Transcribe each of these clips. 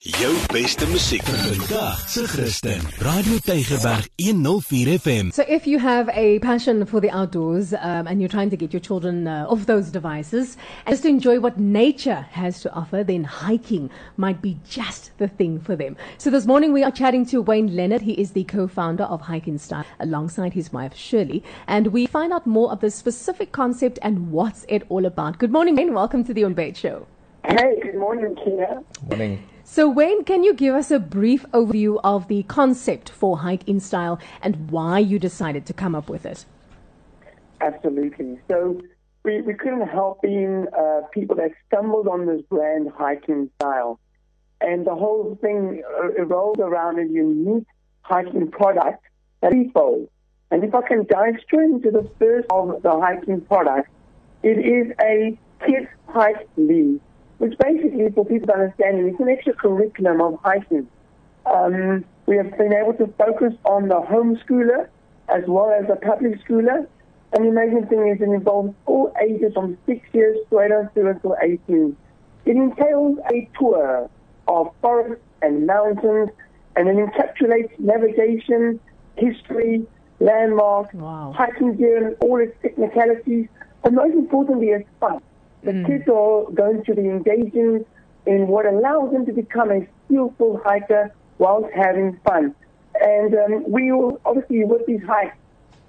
Jou beste musiek vandag se Christen. Radio Tygerberg 104 FM. So, if you have a passion for the outdoors um, and you're trying to get your children uh, off those devices and just to enjoy what nature has to offer, then hiking might be just the thing for them. So, this morning we are chatting to Wayne Leonard. He is the co founder of Hiking Style alongside his wife Shirley. And we find out more of the specific concept and what's it all about. Good morning, Wayne. Welcome to the On Bait Show. Hey, good morning, Kina. Morning. So, Wayne, can you give us a brief overview of the concept for Hike in Style and why you decided to come up with it? Absolutely. So we, we couldn't help being uh, people that stumbled on this brand hiking style. And the whole thing uh, evolved around a unique hiking product that bold. And if I can dive straight into the first of the hiking product, it is a kids hike lead which basically, for people to understand, is an extra curriculum of hiking. Um, we have been able to focus on the homeschooler as well as the public schooler. And the amazing thing is it involves all ages from 6 years straight on through until 18. It entails a tour of forests and mountains, and it encapsulates navigation, history, landmarks, Wow. hiking gear, and all its technicalities. And most importantly, it's fun. The kids are going to be engaging in what allows them to become a skillful hiker whilst having fun. And um, we will, obviously, with these hikes,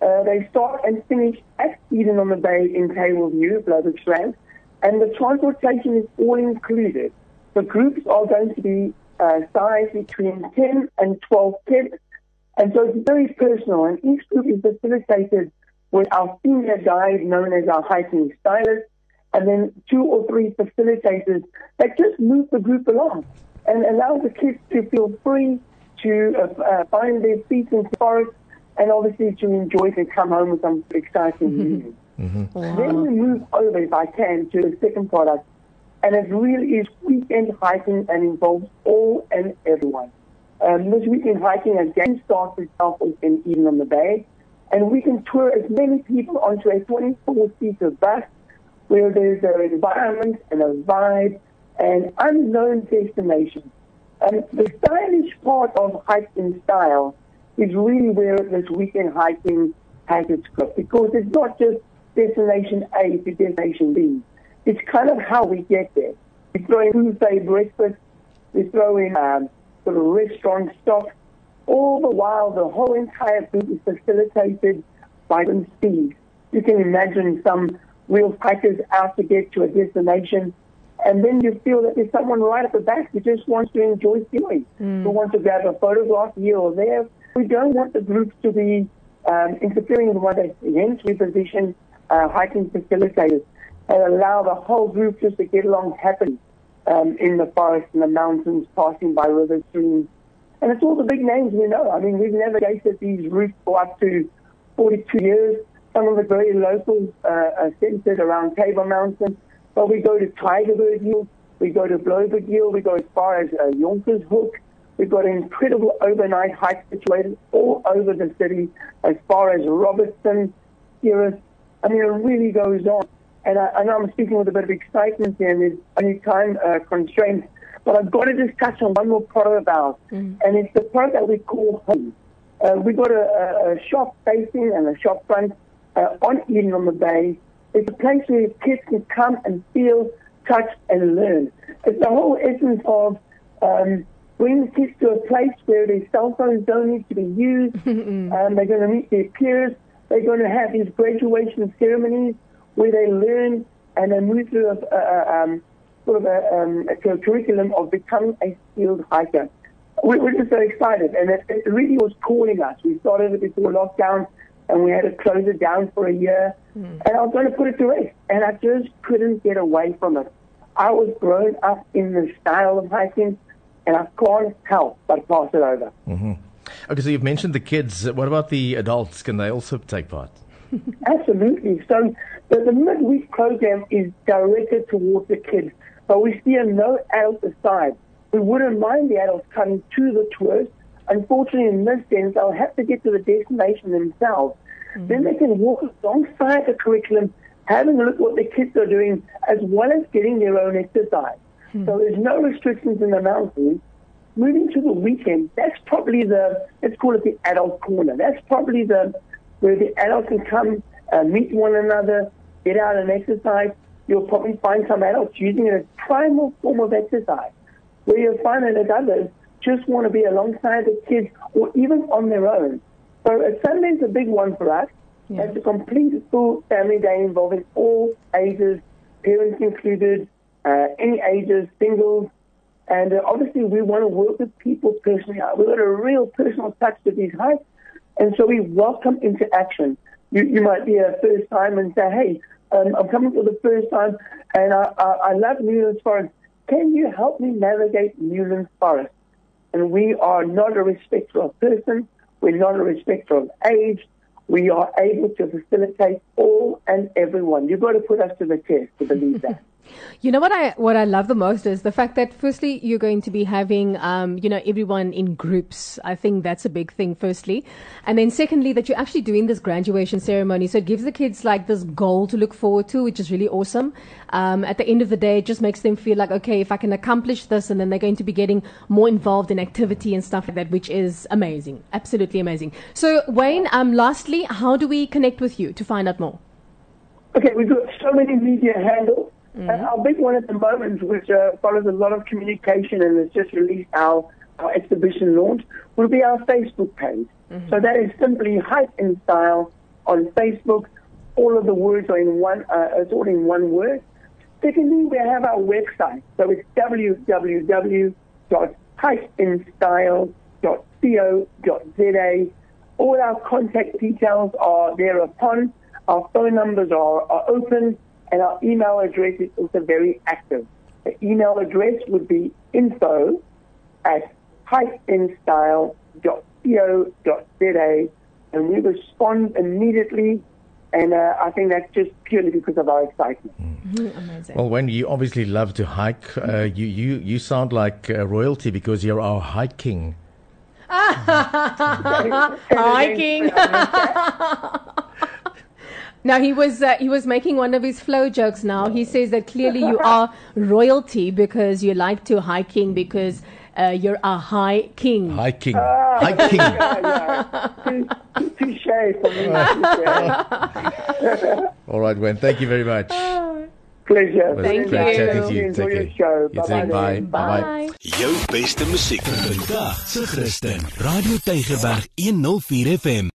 uh, they start and finish at Eden on the Bay in Tableview, Bloubergstrand, and the transportation is all included. The groups are going to be uh, sized between 10 and 12 kids, and so it's very personal, and each group is facilitated with our senior guide known as our hiking stylist, and then two or three facilitators that just move the group along and allow the kids to feel free to uh, uh, find their feet in the forest and obviously to enjoy it and come home with some exciting news. Then we move over, if I can, to the second product, and it really is weekend hiking and involves all and everyone. Um, this weekend hiking again starts itself in Eden on the Bay, and we can tour as many people onto a 24-seater bus where there's an environment and a vibe and unknown destination. And the stylish part of hiking style is really where this weekend hiking has its grip because it's not just destination A to destination B. It's kind of how we get there. We throw in buffet breakfast, we throw in um, sort of restaurant stock, all the while the whole entire group is facilitated by speed. You can imagine some real hikers out to get to a destination, and then you feel that there's someone right at the back who just wants to enjoy scenery, who wants to grab a photograph here or there. We don't want the groups to be um, interfering with one another. Hence, we position uh, hiking facilitators and allow the whole group just to get along happily um, in the forest and the mountains, passing by rivers, streams. And it's all the big names we know. I mean, we've navigated these routes for up to 42 years. Some of the very local uh, are centered around Table Mountain. But we go to Tygerberg Hill, we go to Blouberg Hill, we go as far as uh, Jonkershoek. We've got incredible overnight hike situated all over the city, as far as Robertson, Ceres. I mean, it really goes on. And I, I know I'm speaking with a bit of excitement here, and there's only time uh, constraints. But I've got to just touch on one more product about, and it's the product that we call Home. Uh, we got a, a, a shop facing and a shop front uh, on the Bay. It's a place where kids can come and feel, touch, and learn. It's the whole essence of um, bringing kids to a place where their cell phones don't need to be used. um, they're going to meet their peers. They're going to have these graduation ceremonies where they learn and they move through a, a, a um, sort of a, um, a curriculum of becoming a skilled hiker. We, we're just so excited, and it, it really was calling us. We started it before lockdown, and we had to close it down for a year. Hmm. And I was going to put it to rest, and I just couldn't get away from it. I was grown up in the style of hiking, and I can't help but pass it over. Mm-hmm. Okay, so you've mentioned the kids. What about the adults? Can they also take part? Absolutely. So the, the midweek program is directed towards the kids, but we steer no adults aside. We wouldn't mind the adults coming to the tours. Unfortunately, in this sense, they'll have to get to the destination themselves. Then they can walk alongside the curriculum, having a look at what the kids are doing, as well as getting their own exercise. So there's no restrictions in the mountains. moving to the weekend, that's probably the, let's call it the adult corner. That's probably the, where the adults can come, uh, meet one another, get out and exercise. You'll probably find some adults using it as primal form of exercise, where you'll find that others just want to be alongside the kids or even on their own. So uh, Sunday's a big one for us. Yeah. It's a complete full family day involving all ages, parents included, uh, any ages, singles, and uh, obviously we want to work with people personally. Uh, We've got a real personal touch to these hikes, and so we welcome interaction. You, you might be a first time and say, hey, um, I'm coming for the first time, and I, I, I love Newlands Forest. Can you help me navigate Newlands Forest? And we are not a respecter of person. We're not a respecter of age. We are able to facilitate all and everyone. You've got to put us to the test to believe that. You know what I what I love the most is the fact that firstly you're going to be having um, you know everyone in groups. I think that's a big thing. Firstly, and then secondly that you're actually doing this graduation ceremony, so it gives the kids like this goal to look forward to, which is really awesome. Um, at the end of the day, it just makes them feel like okay, if I can accomplish this, and then they're going to be getting more involved in activity and stuff like that, which is amazing, absolutely amazing. So Wayne, um, lastly, how do we connect with you to find out more? Okay, we've got so many media handles. Uh, our big one at the moment, which uh, follows a lot of communication and has just released our, our exhibition launch, will be our Facebook page. So that is simply Hike in Style on Facebook. All of the words are in one, uh, it's all in one word. Secondly, we have our website. So it's www.hikeinstyle.co.za. All our contact details are thereupon. Our phone numbers are, are open, and our email address is also very active. The email address would be info at hikeinstyle.co.za, and we respond immediately. And uh, I think that's just purely because of our excitement. Amazing. Well, when you obviously love to hike, uh, you, you, you sound like uh, royalty because you're our hiking. Hiking. Now he was uh, he was making one of his flow jokes. Now he says that clearly you are royalty because you like to hiking because uh, you're a high king. Hiking. hiking. Yeah, yeah. Too- too- Touche for me. All right, Gwen. Thank you very much. Pleasure. Thank great you. chatting to you. Enjoy Take your care. show. Bye-bye Bye. then. Bye. Bye. Jou beste musiek vir vandag se Christen. Radio Tygerberg 104 FM.